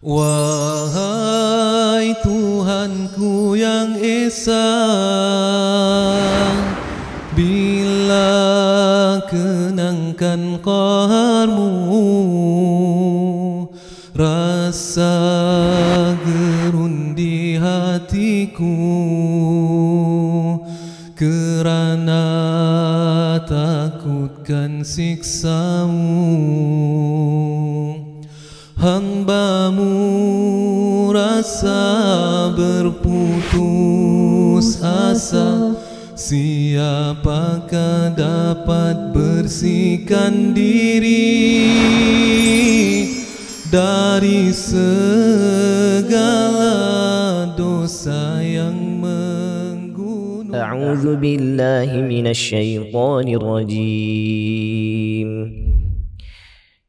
Wahai Tuhanku yang Esa Bila kenangkan qaharmu Rasa gerun di hatiku Kerana takutkan siksamu hambamu rasa berputus asa. Siapakah dapat bersihkan diri Dari segala dosa yang menggunung A'udzu billahi minasy syaithanir rajim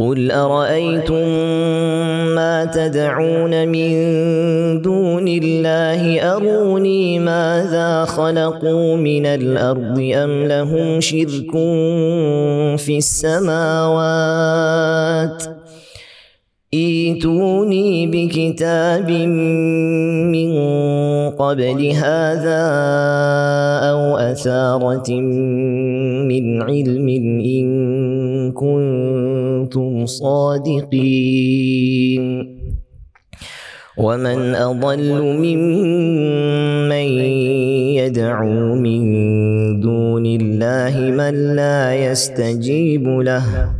قل أرأيتم ما تدعون من دون الله أروني ماذا خلقوا من الأرض أم لهم شرك في السماوات ايتوني بكتاب من قبل هذا أو أثارة من علم إن كنتم صادقين. ومن أضل ممن يدعو من دون الله من لا يستجيب له.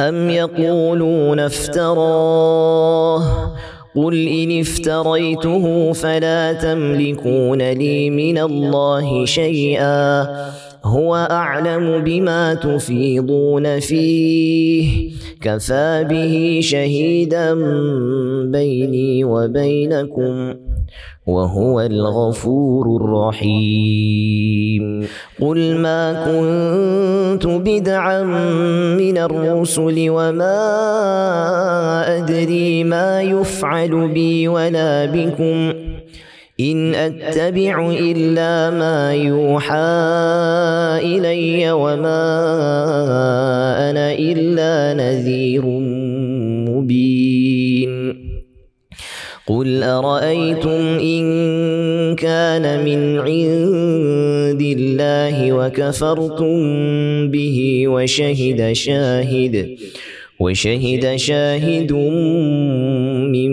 أم يقولون افتراه قل إن افتريته فلا تملكون لي من الله شيئا هو أعلم بما تفيضون فيه كفى به شهيدا بيني وبينكم وهو الغفور الرحيم. قل ما كنت بدعا من الرسل وما أدري ما يفعل بي ولا بكم. إن أتبع إلا ما يوحى إلي وما أنا إلا نذير مبين. قل أرأيتم إن كان من عند الله وكفرتم به وشهد شاهد وشهد شاهد من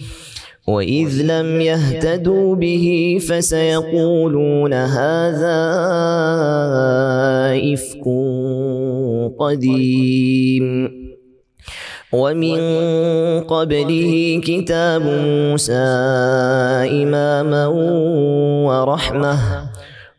وإذ لم يهتدوا به فسيقولون هذا إفك قديم ومن قبله كتاب موسى إماما ورحمه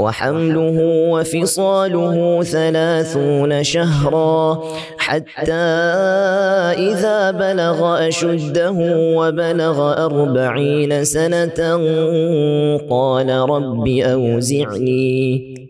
وحمله وفصاله ثلاثون شهرا حتى إذا بلغ أشده وبلغ أربعين سنة قال رب أوزعني.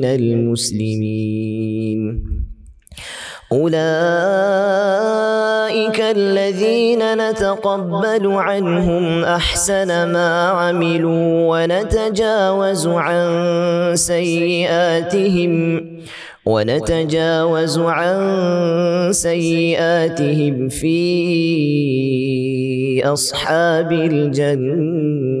من المسلمين. أولئك الذين نتقبل عنهم أحسن ما عملوا ونتجاوز عن سيئاتهم ونتجاوز عن سيئاتهم في أصحاب الجنة.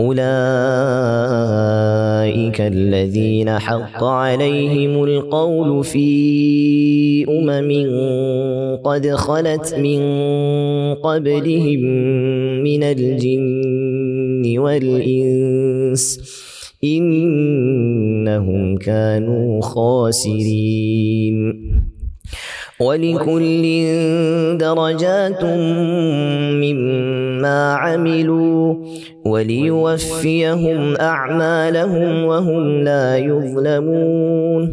أولئك الذين حق عليهم القول في أمم قد خلت من قبلهم من الجن والإنس إنهم كانوا خاسرين. ولكل درجات مما عملوا وليوفيهم أعمالهم وهم لا يظلمون.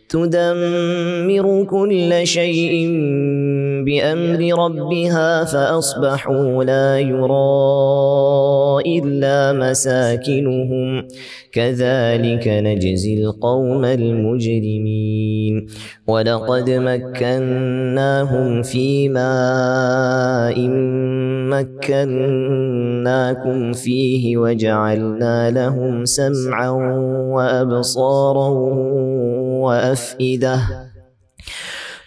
تدمر كل شيء بأمر ربها فأصبحوا لا يرى إلا مساكنهم. كذلك نجزي القوم المجرمين. ولقد مكناهم في ماء مكناكم فيه وجعلنا لهم سمعا وأبصارا وأفئدة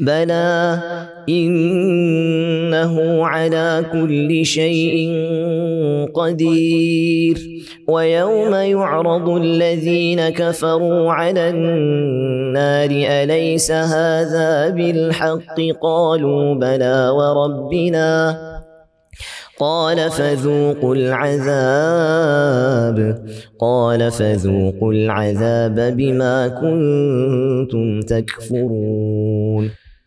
بلى إنه على كل شيء قدير. ويوم يعرض الذين كفروا على النار أليس هذا بالحق؟ قالوا بلى وربنا. قال فذوقوا العذاب. قال فذوقوا العذاب بما كنتم تكفرون.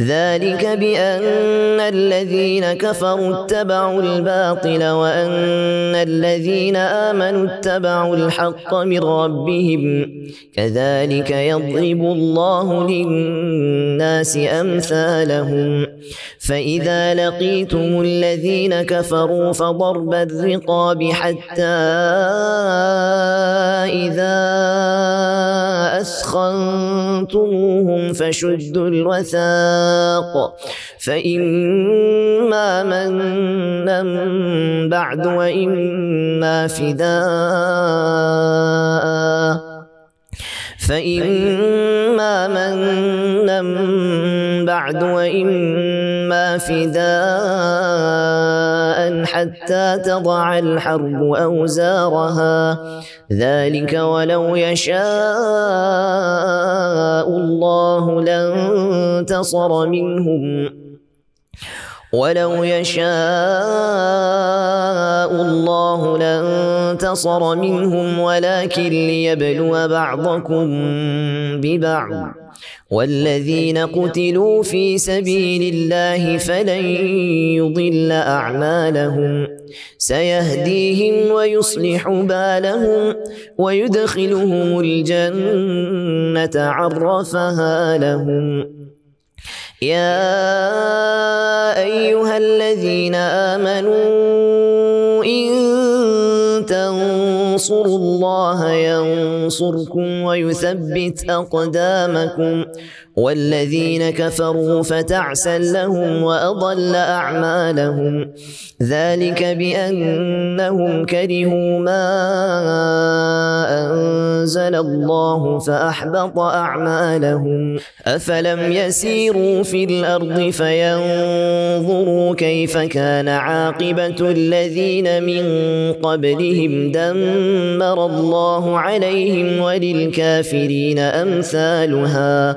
ذلك بأن الذين كفروا اتبعوا الباطل وأن الذين آمنوا اتبعوا الحق من ربهم. كذلك يضرب الله للناس أمثالهم. فإذا لقيتم الذين كفروا فضرب الرقاب حتى إذا أثخنتموهم فشدوا الوثاق. فإما منا بعد وإما فداء. فإما منا بعد وإما فداء حتى تضع الحرب أوزارها. ذلك ولو يشاء الله لانتصر منهم. ولو يشاء الله لانتصر منهم ولكن ليبلو بعضكم ببعض. والذين قتلوا في سبيل الله فلن يضل أعمالهم. سيهديهم ويصلح بالهم ويدخلهم الجنة عرفها لهم. يا أيها الذين آمنوا إن تنصروا الله ينصركم ويثبت أقدامكم. والذين كفروا فتعسا لهم وأضل أعمالهم. ذلك بأنهم كرهوا ما أنزل الله فأحبط أعمالهم. أفلم يسيروا في الأرض فينظروا كيف كان عاقبة الذين من قبلهم. دمر الله عليهم وللكافرين أمثالها.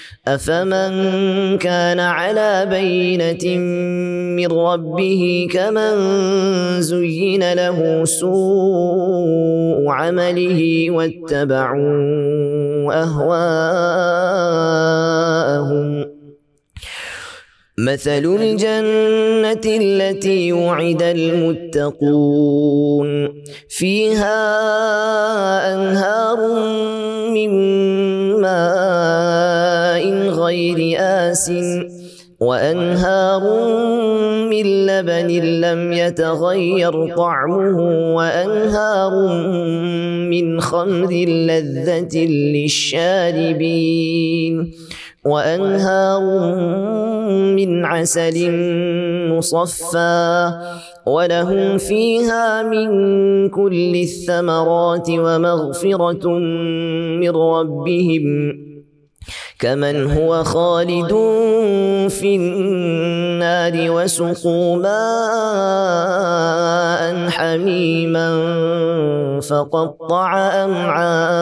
أفمن كان على بينة من ربه كمن زين له سوء عمله واتبعوا أهواءهم مثل الجنة التي وعد المتقون. فيها أنهار من ماء غير آس وأنهار من لبن لم يتغير طعمه وأنهار من خمر لذة للشاربين. وأنهار من عسل مصفى ولهم فيها من كل الثمرات ومغفرة من ربهم كمن هو خالد في النار وسقوا ماء حميما فقطع أمعاءهم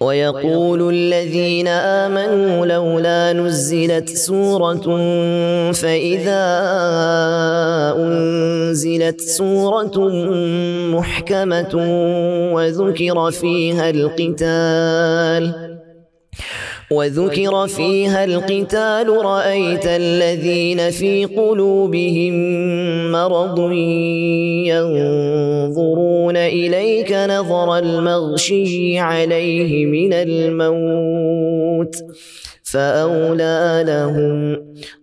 ويقول الذين آمنوا لولا نزلت سورة فإذا أنزلت سورة محكمة وذكر فيها القتال. وذكر فيها القتال رأيت الذين في قلوبهم مرض ينظرون إليك نظر المغشي عليه من الموت فأولى لهم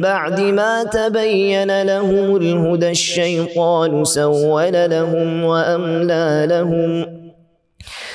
بعد ما تبين لهم الهدى الشيطان سول لهم وأملى لهم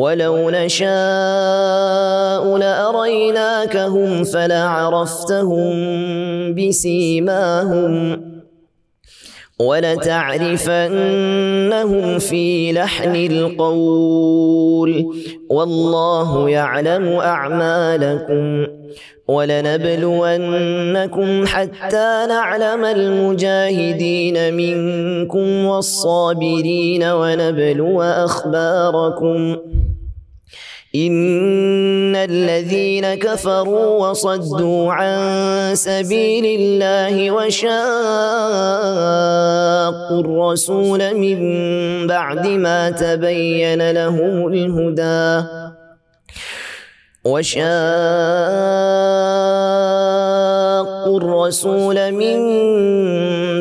ولو نشاء لأريناكهم فلعرفتهم بسيماهم ولتعرفنهم في لحن القول والله يعلم أعمالكم ولنبلونكم حتى نعلم المجاهدين منكم والصابرين ونبلو أخباركم إن الذين كفروا وصدوا عن سبيل الله وشاقوا الرسول من بعد ما تبين لهم الهدى وشاقوا الرسول من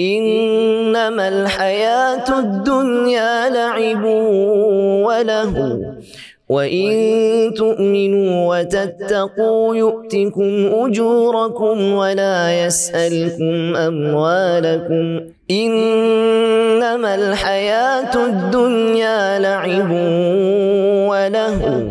إنما الحياة الدنيا لعب وله وإن تؤمنوا وتتقوا يؤتكم أجوركم ولا يسألكم أموالكم إنما الحياة الدنيا لعب وله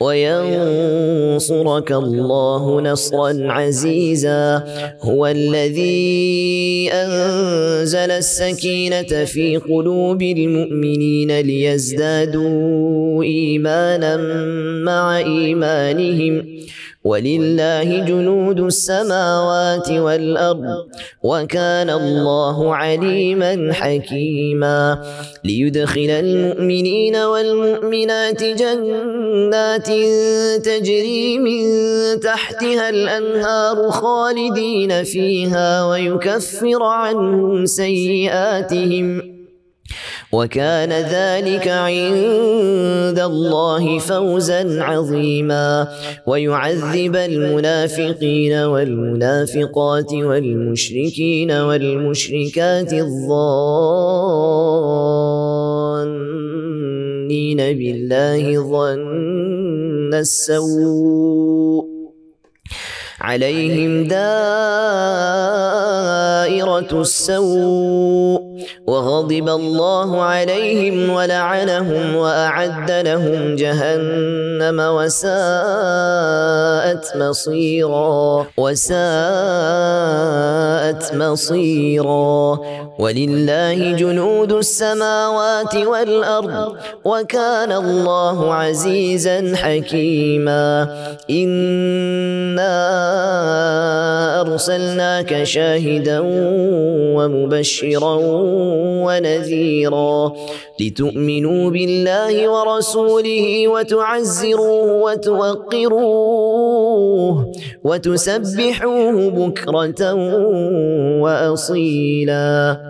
وينصرك الله نصرا عزيزا. هو الذي أنزل السكينة في قلوب المؤمنين ليزدادوا إيمانا مع إيمانهم. ولله جنود السماوات والأرض. وكان الله عليما حكيما. ليدخل المؤمنين والمؤمنات جنات تجري من تحتها الأنهار خالدين فيها ويكفر عنهم سيئاتهم. وكان ذلك عند الله فوزا عظيما. ويعذب المنافقين والمنافقات والمشركين والمشركات الظانين بالله ظن السوء. عليهم دائرة السوء وغضب الله عليهم ولعنهم وأعد لهم جهنم وساءت مصيرا وساءت مصيرا. ولله جنود السماوات والأرض وكان الله عزيزا حكيما. إنا أرسلناك شاهدا ومبشرا ونذيرا لتؤمنوا بالله ورسوله وتعزروه وتوقروه وتسبحوه بكرة وأصيلا.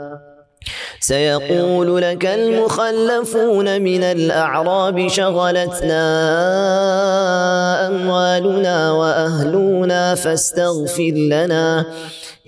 سيقول لك المخلفون من الأعراب شغلتنا أموالنا وأهلنا فاستغفر لنا.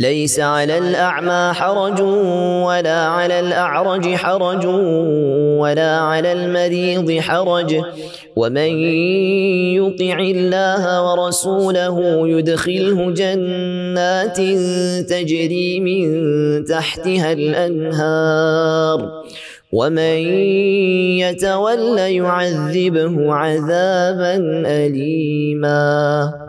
ليس على الأعمى حرج ولا على الأعرج حرج ولا على المريض حرج. ومن يطع الله ورسوله يدخله جنات تجري من تحتها الأنهار. ومن يتول يعذبه عذابا أليماً.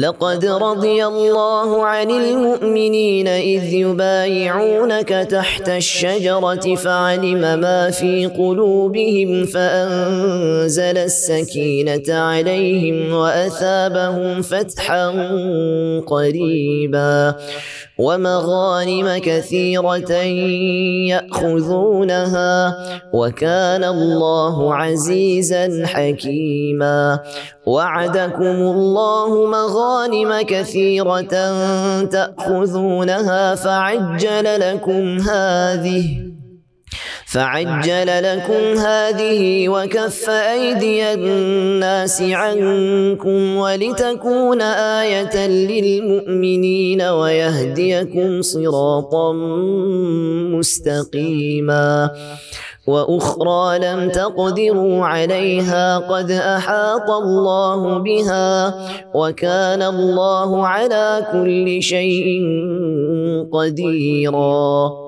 لقد رضي الله عن المؤمنين إذ يبايعونك تحت الشجرة فعلم ما في قلوبهم فأنزل السكينة عليهم وأثابهم فتحا قريبا ومغانم كثيرة يأخذونها وكان الله عزيزا حكيما. وعدكم الله مغانم كثيرة تأخذونها فعجل لكم هذه. فعجل لكم هذه وكف أيدي الناس عنكم ولتكون آية للمؤمنين ويهديكم صراطا مستقيما وأخرى لم تقدروا عليها قد أحاط الله بها وكان الله على كل شيء قديراً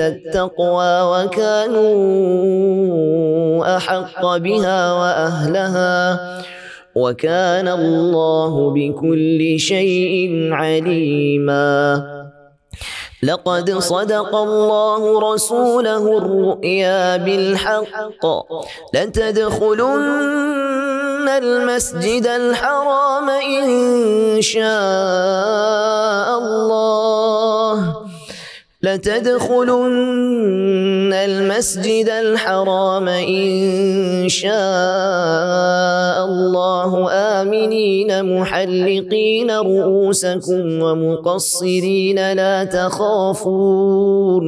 التقوى وكانوا أحق بها وأهلها وكان الله بكل شيء عليما. لقد صدق الله رسوله الرؤيا بالحق. لتدخلن المسجد الحرام إن شاء الله. لتدخلن المسجد الحرام إن شاء الله. آمنين محلقين رؤوسكم ومقصرين لا تخافون.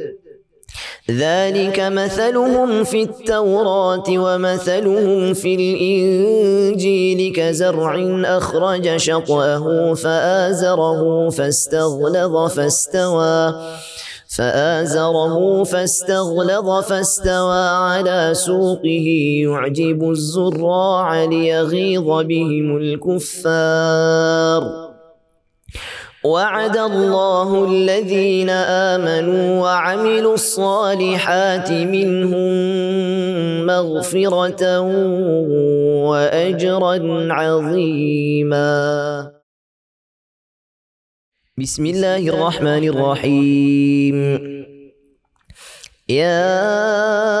ذلك مثلهم في التوراة ومثلهم في الإنجيل كزرع أخرج شطأه فآزره فاستغلظ فاستوى فآزره فاستغلظ فاستوى على سوقه يعجب الزراع ليغيظ بهم الكفار وعد الله الذين آمنوا وعملوا الصالحات منهم مغفرة وأجرا عظيما. بسم الله الرحمن الرحيم. يا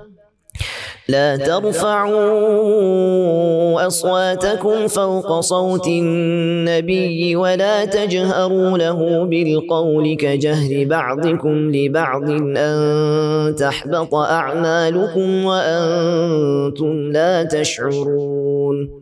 لا ترفعوا أصواتكم فوق صوت النبي ولا تجهروا له بالقول كجهر بعضكم لبعض أن تحبط أعمالكم وأنتم لا تشعرون.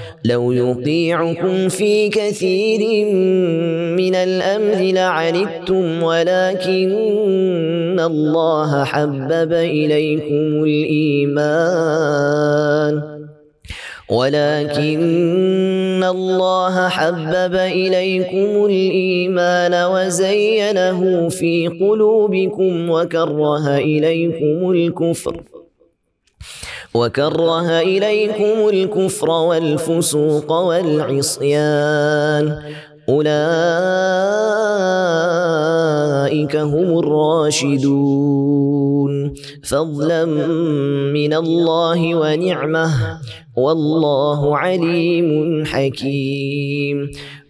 لو يطيعكم في كثير من الأمر لعنتم ولكن الله حبب إليكم الإيمان. ولكن الله حبب إليكم الإيمان وزينه في قلوبكم وكره إليكم الكفر. وكره إليكم الكفر والفسوق والعصيان. أولئك هم الراشدون. فضلا من الله ونعمة. والله عليم حكيم.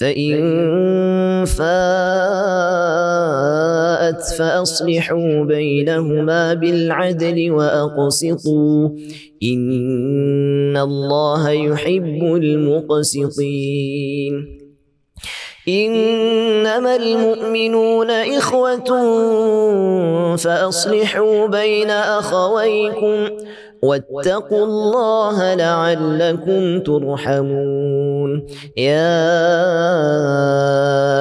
فإن فاءت فأصلحوا بينهما بالعدل وأقسطوا. إن الله يحب المقسطين. إنما المؤمنون إخوة فأصلحوا بين أخويكم. واتقوا الله لعلكم ترحمون. يا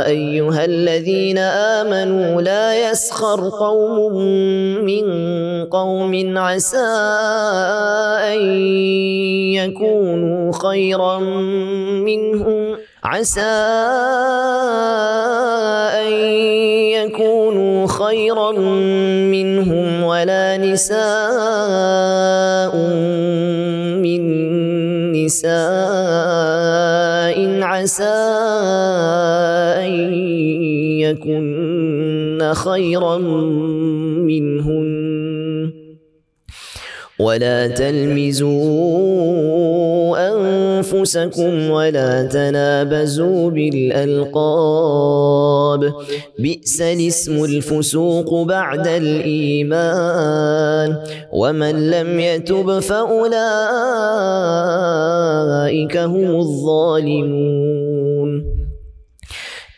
أيها الذين آمنوا لا يسخر قوم من قوم عسى أن يكونوا خيرا منهم عسى أن يكونوا خيرا منهم ولا نساء من نساء. عسى أن يكن خيرا منهن. ولا تلمزوا أنفسكم ولا تنابزوا بالألقاب. بئس الاسم الفسوق بعد الإيمان. ومن لم يتب فأولئك هم الظالمون.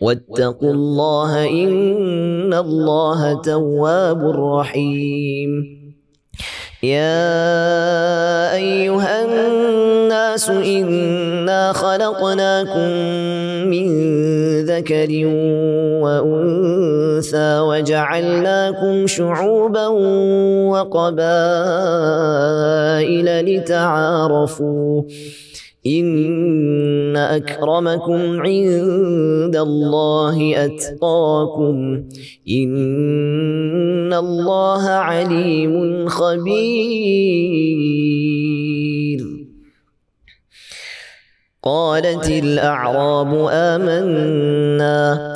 واتقوا الله إن الله تواب رحيم. يا أيها الناس إنا خلقناكم من ذكر وأنثى وجعلناكم شعوبا وقبائل لتعارفوا إن أكرمكم عند الله أتقاكم إن الله عليم خبير. قالت الأعراب آمنا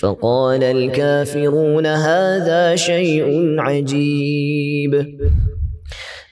فقال الكافرون هذا شيء عجيب.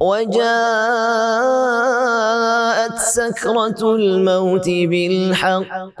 وجاءت سكرة الموت بالحق.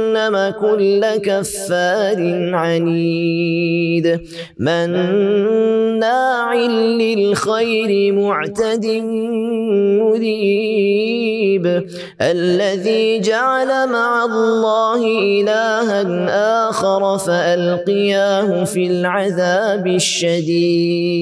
جهنم كل كفار عنيد. مناع للخير معتد مريب. الذي جعل مع الله إلها آخر فألقياه في العذاب الشديد.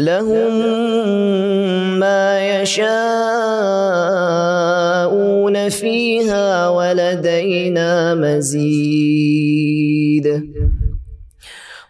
لهم ما يشاءون فيها ولدينا مزيد.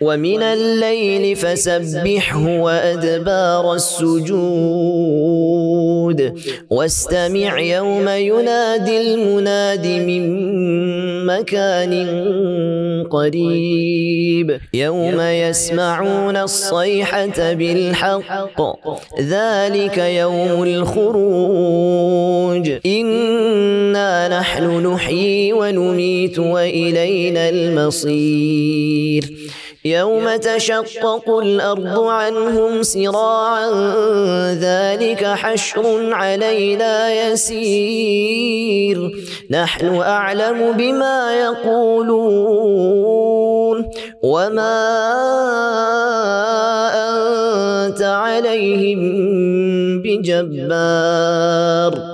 ومن الليل فسبحه وأدبار السجود. واستمع يوم ينادي المناد من مكان قريب. يوم يسمعون الصيحة بالحق. ذلك يوم الخروج. إنا نحن نحيي ونميت وإلينا المصير. يوم تشقق الأرض عنهم سراعا ذلك حشر علينا يسير. نحن أعلم بما يقولون. وما أنت عليهم بجبار.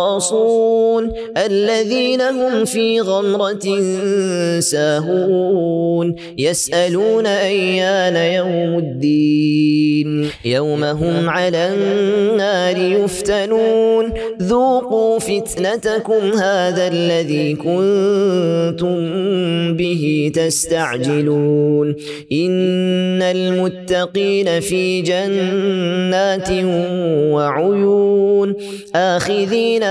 الخراصون الذين هم في غمرة ساهون يسألون أيان يوم الدين. يوم هم على النار يفتنون. ذوقوا فتنتكم هذا الذي كنتم به تستعجلون. إن المتقين في جنات وعيون آخذين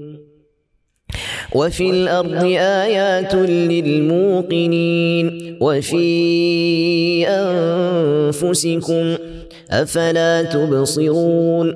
وفي الأرض آيات للموقنين وفي أنفسكم أفلا تبصرون